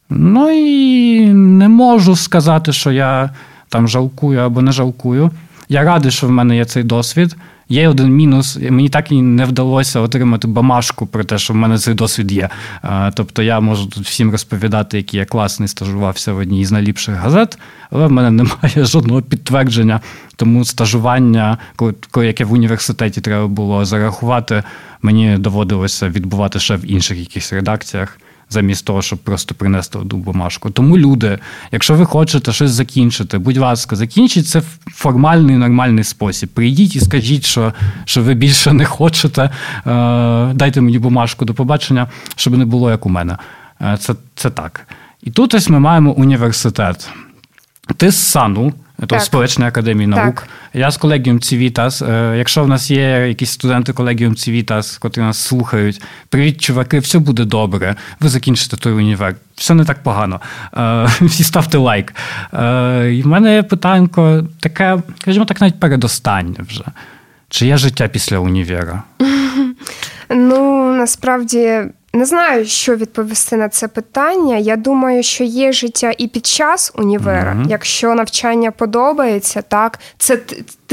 Ну і не можу сказати, що я там жалкую або не жалкую. Я радий, що в мене є цей досвід. Є один мінус, мені так і не вдалося отримати бамашку про те, що в мене цей досвід є. Тобто я можу тут всім розповідати, який я класний стажувався в одній з найліпших газет, але в мене немає жодного підтвердження. Тому стажування, коли яке в університеті треба було зарахувати, мені доводилося відбувати ще в інших якихось редакціях замість того, щоб просто принести одну бумажку. Тому люди, якщо ви хочете щось закінчити, будь ласка, закінчіть це в формальний нормальний спосіб. Прийдіть і скажіть, що що ви більше не хочете. Е, дайте мені бумажку до побачення, щоб не було як у мене. Е, це, Це так. І тут ось ми маємо університет. Ти з сану. Тобто Сполучної академії наук. Так. Я з колегіум Цивітас. Е, якщо в нас є якісь студенти колегіум Цивітас, котрі нас слухають, привіт, чуваки, все буде добре. Ви закінчите той універ. Все не так погано. Е, всі ставте лайк. Е, і в мене питанко таке, скажімо так, навіть передостаннє вже. Чи є життя після універа? Ну, насправді. Не знаю, що відповісти на це питання. Я думаю, що є життя і під час універа. Mm-hmm. Якщо навчання подобається, так це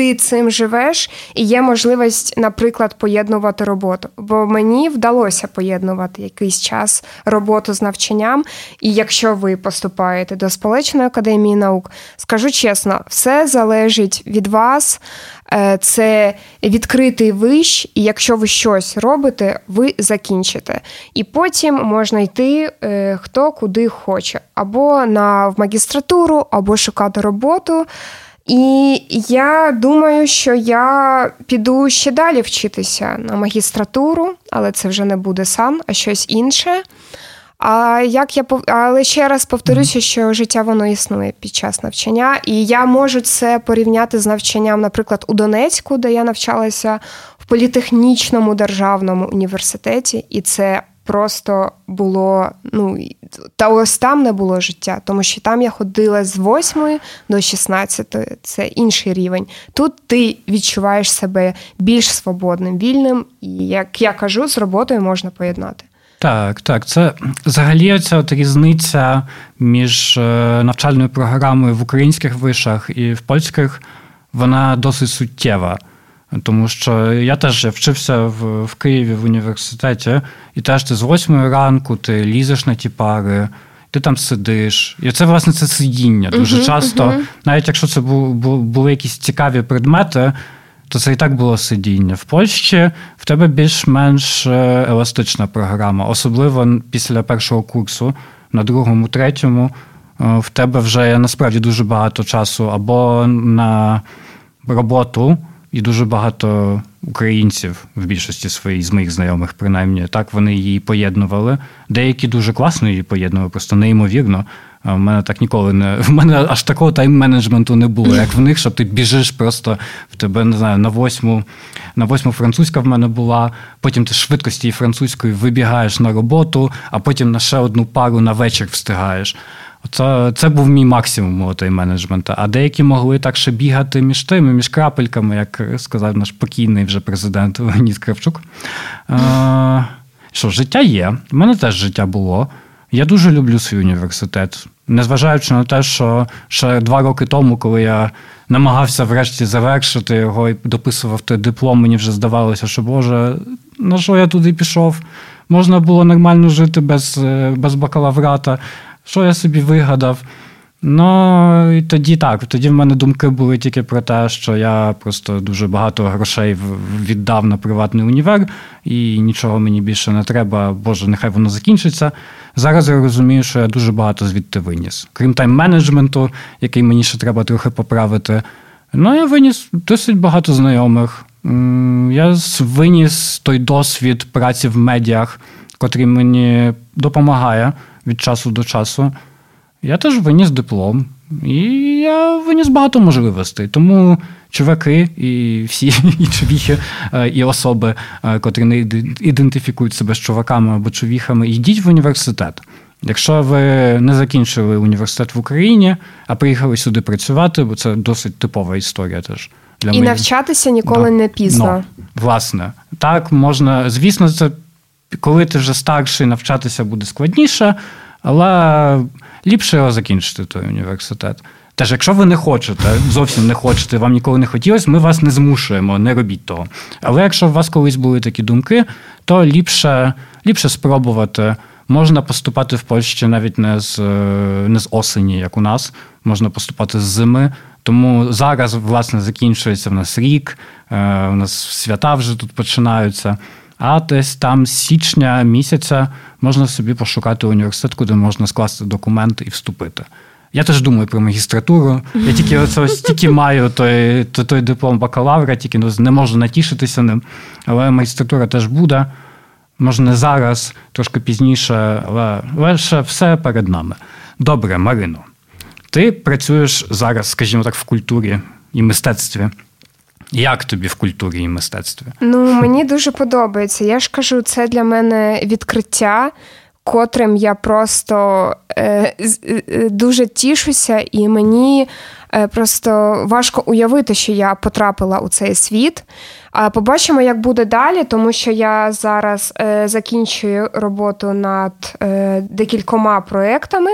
ти цим живеш, і є можливість, наприклад, поєднувати роботу. Бо мені вдалося поєднувати якийсь час роботу з навчанням. І якщо ви поступаєте до Сполученої академії наук, скажу чесно, все залежить від вас. Е, це відкритий виш, і якщо ви щось робите, ви закінчите. І потім можна йти е, хто куди хоче, або на в магістратуру, або шукати роботу. І я думаю, що я піду ще далі вчитися на магістратуру, але це вже не буде сан, а щось інше. А як я але ще раз повторюся, що життя воно існує під час навчання, і я можу це порівняти з навчанням, наприклад, у Донецьку, де я навчалася в політехнічному державному університеті, і це просто було. Ну та ось там не було життя, тому що там я ходила з 8 до 16, це інший рівень. Тут ти відчуваєш себе більш свободним, вільним, і як я кажу, з роботою можна поєднати. Так, так. Це взагалі ця от різниця між е, навчальною програмою в українських вишах і в польських, вона досить суттєва. Тому що я теж вчився в в Києві в університеті, і теж ти з восьмої ранку ти лізеш на ті пари, ти там сидиш. І це, власне, це сидіння. Дуже uh-huh, часто, uh-huh. навіть якщо це були якісь цікаві предмети, то це і так було сидіння. В Польщі в тебе більш-менш е, еластична програма, особливо після першого курсу, на другому, третьому, е, в тебе вже насправді дуже багато часу або на роботу і дуже багато українців в більшості своїх з моїх знайомих, принаймні так вони її поєднували. Деякі дуже класно її поєднували, просто неймовірно. В мене так ніколи не в мене аж такого тайм-менеджменту не було, як в них, щоб ти біжиш просто в тебе не знаю на восьму. На восьму французька в мене була. Потім ти швидкості французької вибігаєш на роботу, а потім на ще одну пару на вечір встигаєш. Це це був мій максимум тайм-менеджменту. А деякі могли так ще бігати між тими, між крапельками, як сказав наш покійний вже президент Леонід Кравчук. Е, що, життя є. У мене теж життя було. Я дуже люблю свій університет, незважаючи на те, що ще два роки тому, коли я намагався врешті завершити його і дописував той диплом, мені вже здавалося, що Боже, на що я туди пішов? Можна було нормально жити без, е, без бакалаврата. Що я собі вигадав? Ну і тоді так. Тоді в мене думки були тільки про те, що я просто дуже багато грошей віддав на приватний універ, і нічого мені більше не треба. Боже, нехай воно закінчиться. Зараз я розумію, що я дуже багато звідти виніс. Крім тайм-менеджменту, який мені ще треба трохи поправити. Ну, я виніс досить багато знайомих. Я виніс той досвід праці в медіах, котрий мені допомагає від часу до часу. Я теж виніс диплом, і я виніс багато можливостей. Тому чуваки і всі і човіхи, е, і особи, е, котрі не ідентифікують себе з чуваками або човіхами, йдіть в університет. Якщо ви не закінчили університет в Україні, а приїхали сюди працювати, бо це досить типова історія теж. Для І моїх... навчатися ніколи да. не пізно. Ну, власне, так можна. Звісно, це коли ти вже старший, навчатися буде складніше, але ліпше його закінчити той університет. Теж, якщо ви не хочете, зовсім не хочете, вам ніколи не хотілося, ми вас не змушуємо, не робіть того. Але якщо у вас колись були такі думки, то ліпше ліпше спробувати. Можна поступати в Польщі навіть не з не з осені, як у нас, можна поступати з зими. Тому зараз, власне, закінчується в нас рік, е, у нас свята вже тут починаються. А десь там січня місяця можна собі пошукати університет, куди можна скласти документи і вступити. Я теж думаю про магістратуру. Я тільки оце ось тільки маю той той, диплом бакалавра, тільки ну, не можу натішитися ним. Але магістратура теж буде. Може, не зараз, трошки пізніше, але, ще все перед нами. Добре, Марино. Ти працюєш зараз, скажімо так, в культурі і мистецтві. Як тобі в культурі і мистецтві? Ну, мені дуже подобається. Я ж кажу, це для мене відкриття, котрим я просто е, е, дуже тішуся, і мені е, просто важко уявити, що я потрапила у цей світ. А побачимо, як буде далі, тому що я зараз е, закінчую роботу над е, декількома проектами.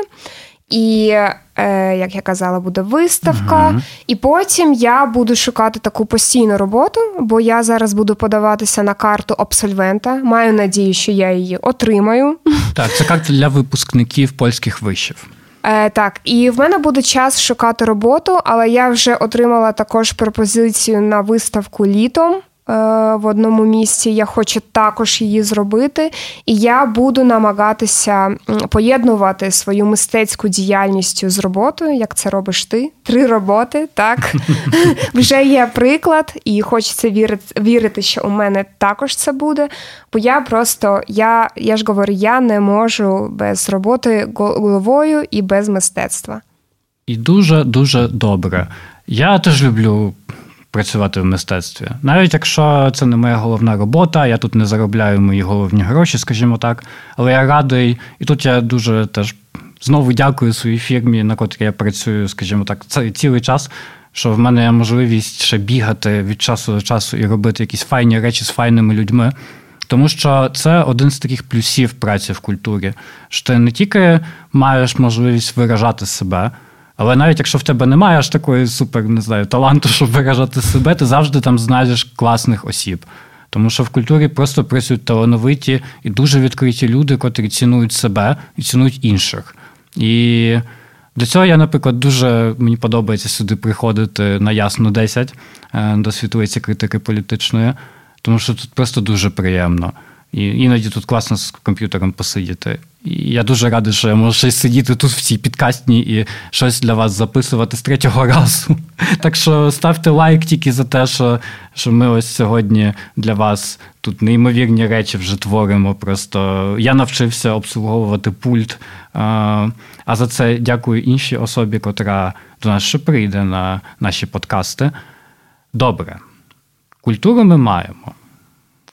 І, як я казала, буде виставка. uh І потім я буду шукати таку постійну роботу, бо я зараз буду подаватися на карту абсольвента. Маю надію, що я її отримаю. Так, це карта для випускників польських вишів. Е, Так, і в мене буде час шукати роботу, але я вже отримала також пропозицію на виставку літом. Е, в одному місці. Я хочу також її зробити, і я буду намагатися поєднувати свою мистецьку діяльність з роботою, як це робиш ти. Три роботи, так вже є приклад, і хочеться вірити, вірити, що у мене також це буде. Бо я просто, я, я ж говорю, я не можу без роботи головою і без мистецтва. І дуже дуже добре. Я теж люблю працювати в мистецтві. Навіть якщо це не моя головна робота, я тут не заробляю мої головні гроші, скажімо так. Але я радий, і тут я дуже теж знову дякую своїй фірмі, на котрій я працюю, скажімо так, цей цілий час. Що в мене є можливість ще бігати від часу до часу і робити якісь файні речі з файними людьми. Тому що це один з таких плюсів праці в культурі, що ти не тільки маєш можливість виражати себе, але навіть якщо в тебе немає аж такої супер, не знаю, таланту, щоб виражати себе, ти завжди там знайдеш класних осіб. Тому що в культурі просто працюють талановиті і дуже відкриті люди, котрі цінують себе і цінують інших. І до цього я, наприклад, дуже мені подобається сюди приходити на ясно 10 е, до світовиці критики політичної, тому що тут просто дуже приємно. І іноді тут класно з комп'ютером посидіти. І я дуже радий, що я можу ще сидіти тут в цій підкастні і щось для вас записувати з третього разу. Так що ставте лайк тільки за те, що що ми ось сьогодні для вас тут неймовірні речі вже творимо. Просто я навчився обслуговувати пульт. А за це дякую іншій особі, котра до нас ще прийде на наші подкасти. Добре, культуру ми маємо.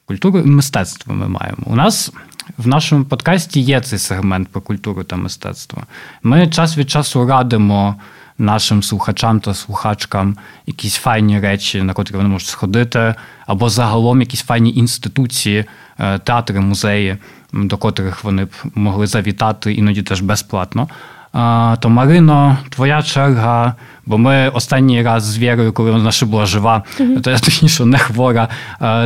Культуру і мистецтво ми маємо. У нас в нашому подкасті є цей сегмент про культуру та мистецтво. Ми час від часу радимо нашим слухачам та слухачкам якісь файні речі, на котрі вони можуть сходити, або загалом якісь файні інституції, е, театри, музеї, до котрих вони б могли завітати іноді теж безплатно. То Марино, твоя черга, бо ми останній раз з Вірою, коли вона ще була жива, mm-hmm. то я точніше не хвора,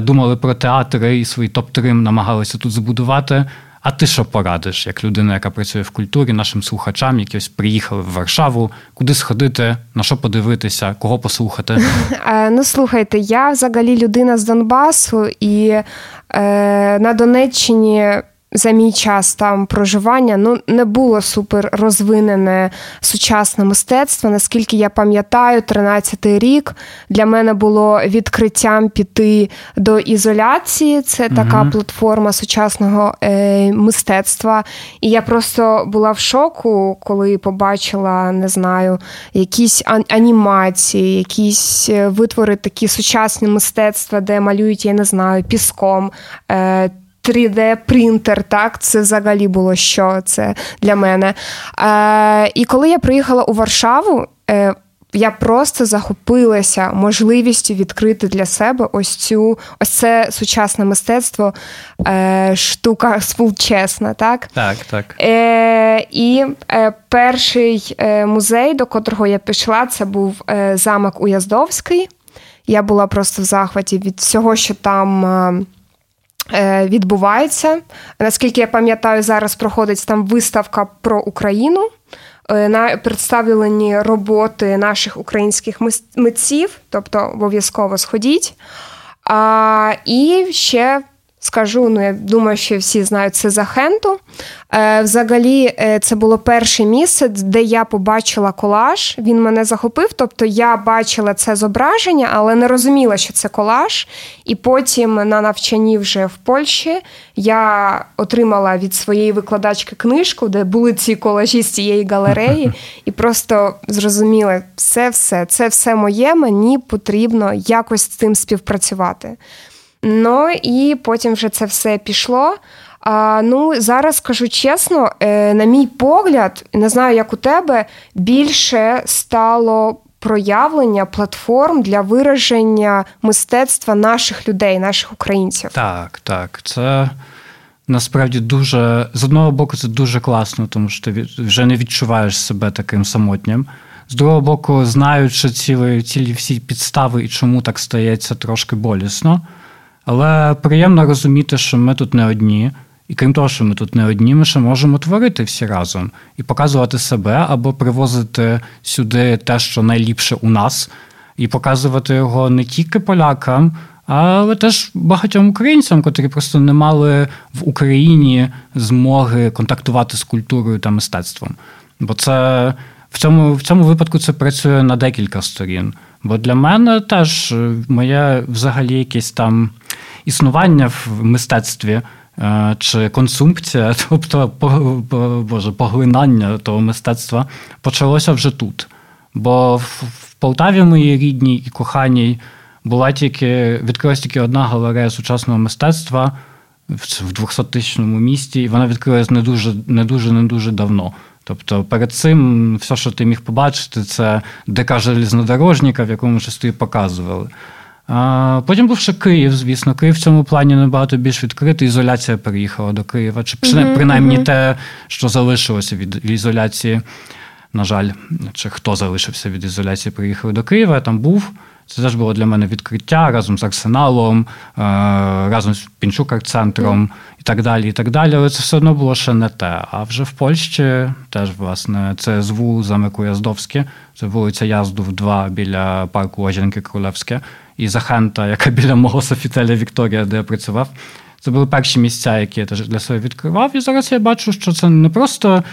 думали про театри і свої топ-3 намагалися тут збудувати. А ти що порадиш, як людина, яка працює в культурі, нашим слухачам, які ось приїхали в Варшаву, куди сходити, на що подивитися, кого послухати? Ну слухайте, я взагалі людина з Донбасу, і е, на Донеччині за мій час там проживання ну не було супер розвинене сучасне мистецтво. Наскільки я пам'ятаю, 13-й рік для мене було відкриттям піти до ізоляції. Це така mm платформа сучасного е, мистецтва. І я просто була в шоку, коли побачила, не знаю, якісь анімації, якісь е, витвори такі сучасні мистецтва, де малюють, я не знаю, піском. Е, 3D-принтер, так, це взагалі було що це для мене. Е, І коли я приїхала у Варшаву, е, я просто захопилася можливістю відкрити для себе ось цю ось це сучасне мистецтво, е, штука співчесна, так? Так, так. Е, І е, перший е, музей, до котрого я пішла, це був е, замок Уяздовський. Я була просто в захваті від всього, що там. Е, відбувається. Наскільки я пам'ятаю, зараз проходить там виставка про Україну. Е, на представлені роботи наших українських митців, тобто обов'язково сходіть. А, І ще скажу, ну я думаю, що всі знають це за Хенту. Е, взагалі, е, це було перше місце, де я побачила колаж. Він мене захопив. Тобто я бачила це зображення, але не розуміла, що це колаж. І потім на навчанні вже в Польщі я отримала від своєї викладачки книжку, де були ці колажі з цієї галереї, і просто зрозуміла, все, все, це все моє, мені потрібно якось з цим співпрацювати. Ну і потім вже це все пішло. А, Ну, зараз скажу чесно, е, на мій погляд, не знаю, як у тебе, більше стало проявлення платформ для вираження мистецтва наших людей, наших українців. Так, так. Це насправді дуже з одного боку, це дуже класно, тому що ти вже не відчуваєш себе таким самотнім. З другого боку, знаючи цілі, цілі всі підстави і чому так стається, трошки болісно. Але приємно розуміти, що ми тут не одні. І крім того, що ми тут не одні, ми ще можемо творити всі разом і показувати себе або привозити сюди те, що найліпше у нас, і показувати його не тільки полякам, але теж багатьом українцям, котрі просто не мали в Україні змоги контактувати з культурою та мистецтвом. Бо це в цьому в цьому випадку це працює на декілька сторін. Бо для мене теж моє взагалі якесь там існування в мистецтві. Е, чи консумпція, тобто боже, поглинання того мистецтва почалося вже тут. Бо в Полтаві моїй рідній і коханій була тільки відкрилась тільки одна галерея сучасного мистецтва в 200 тисячному місті, і вона відкрилась не дуже не дуже не дуже давно. Тобто перед цим все, що ти міг побачити, це ДК железнодорожника, в якому часто і показували. Потім був ще Київ, звісно. Київ в цьому плані набагато більш відкритий. Ізоляція переїхала до Києва. Чи принаймні те, що залишилося від ізоляції, на жаль, чи хто залишився від ізоляції, приїхали до Києва, я там був. Це теж було для мене відкриття разом з Арсеналом, разом з Пінчук-центром mm. і так далі. і так далі. Але це все одно було ще не те. А вже в Польщі теж, власне, це ЗВУ замику Яздовське, це вулиця Яздов, 2 біля парку Оженки Крулевське і Захента, яка біля мого Софітеля Вікторія, де я працював. Це були перші місця, які я теж для себе відкривав. І зараз я бачу, що це не просто.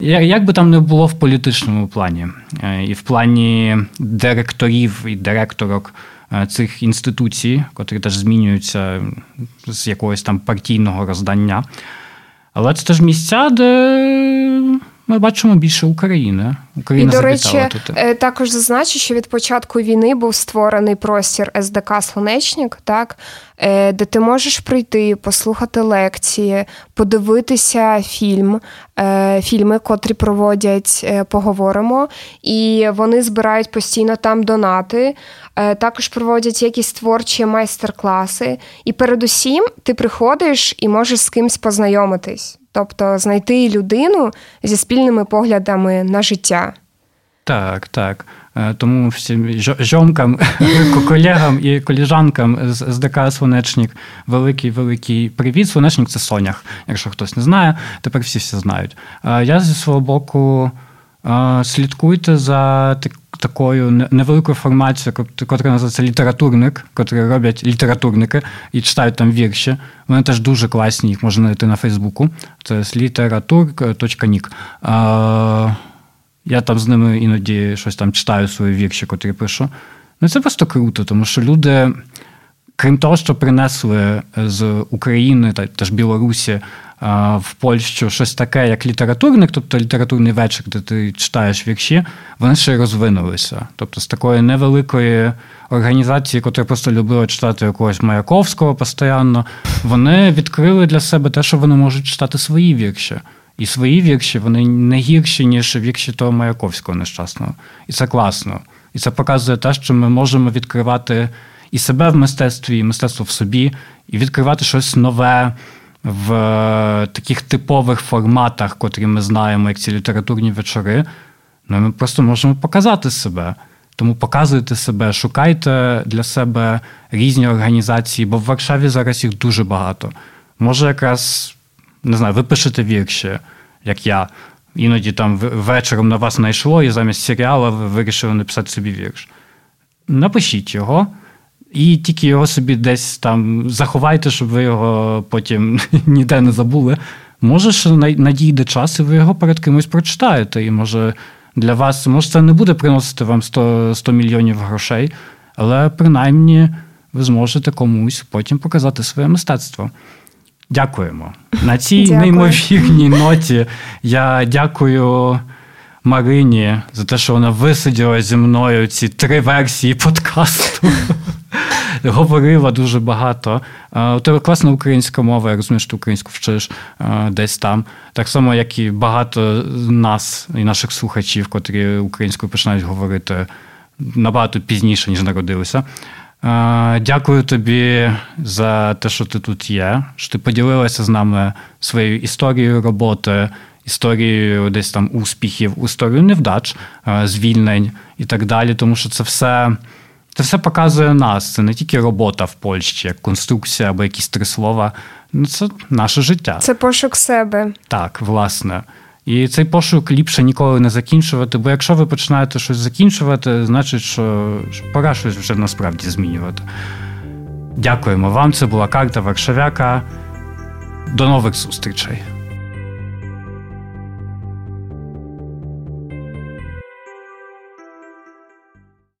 Як би там не було в політичному плані, е, і в плані директорів і директорок е, цих інституцій, котрі теж змінюються з якогось там партійного роздання. Але це теж місця, де ми бачимо більше України. Україна І, до речі, туди. Е, також зазначу, що від початку війни був створений простір СДК Слонечник, так е, де ти можеш прийти, послухати лекції, подивитися фільм, е, фільми, котрі проводять, поговоримо, і вони збирають постійно там донати. Також проводять якісь творчі майстер-класи. І передусім ти приходиш і можеш з кимсь познайомитись тобто знайти людину зі спільними поглядами на життя. Так, так. Е, тому всім жомкам, колегам і коліжанкам з ДК Свонечник великий великий привіт. Свонечник це Сонях, якщо хтось не знає, тепер всі все знають. Е, я зі свого боку е, слідкуйте за такою невеликою формацією, котра називається літературник, котрі роблять літературники і читають там вірші. Вони теж дуже класні, їх можна знайти на Фейсбуку. Це літератур.нік. Я там з ними іноді щось там читаю свої вірші, котрі пишу. Ну це просто круто, тому що люди, крім того, що принесли з України та теж Білорусі в Польщу щось таке, як літературник, тобто літературний вечір, де ти читаєш вірші, вони ще й розвинулися. Тобто з такої невеликої організації, яка просто любила читати якогось Маяковського постійно, вони відкрили для себе те, що вони можуть читати свої вірші. І свої вірші вони не гірші, ніж вірші того Маяковського нещасного. І це класно. І це показує те, що ми можемо відкривати і себе в мистецтві, і мистецтво в собі, і відкривати щось нове в е, таких типових форматах, котрі ми знаємо, як ці літературні вечори, ну, ми просто можемо показати себе. Тому показуйте себе, шукайте для себе різні організації, бо в Варшаві зараз їх дуже багато. Може, якраз не знаю, ви пишете вірші, як я. Іноді там вечором на вас знайшло, і замість серіалу ви вирішили написати собі вірш. Напишіть його. І тільки його собі десь там заховайте, щоб ви його потім ніде не забули. Може, що надійде час, і ви його перед кимось прочитаєте. І може для вас, може, це не буде приносити вам 100 100 мільйонів грошей, але принаймні ви зможете комусь потім показати своє мистецтво. Дякуємо. На цій Дякую. неймовірній ноті я дякую. Марині за те, що вона висиділа зі мною ці три версії подкасту. Говорила дуже багато. У тебе класна українська мова, я розумію, що ти українську вчиш десь там. Так само, як і багато нас і наших слухачів, котрі українською починають говорити набагато пізніше, ніж народилися. Дякую тобі за те, що ти тут є, що ти поділилася з нами своєю історією роботи історією десь там успіхів, історію невдач, е, звільнень і так далі. Тому що це все це все показує нас. Це не тільки робота в Польщі, як конструкція або якісь три слова. Ну, Це наше життя. Це пошук себе. Так, власне. І цей пошук ліпше ніколи не закінчувати, бо якщо ви починаєте щось закінчувати, значить, що пора щось вже насправді змінювати. Дякуємо вам. Це була карта Варшавяка. До нових зустрічей.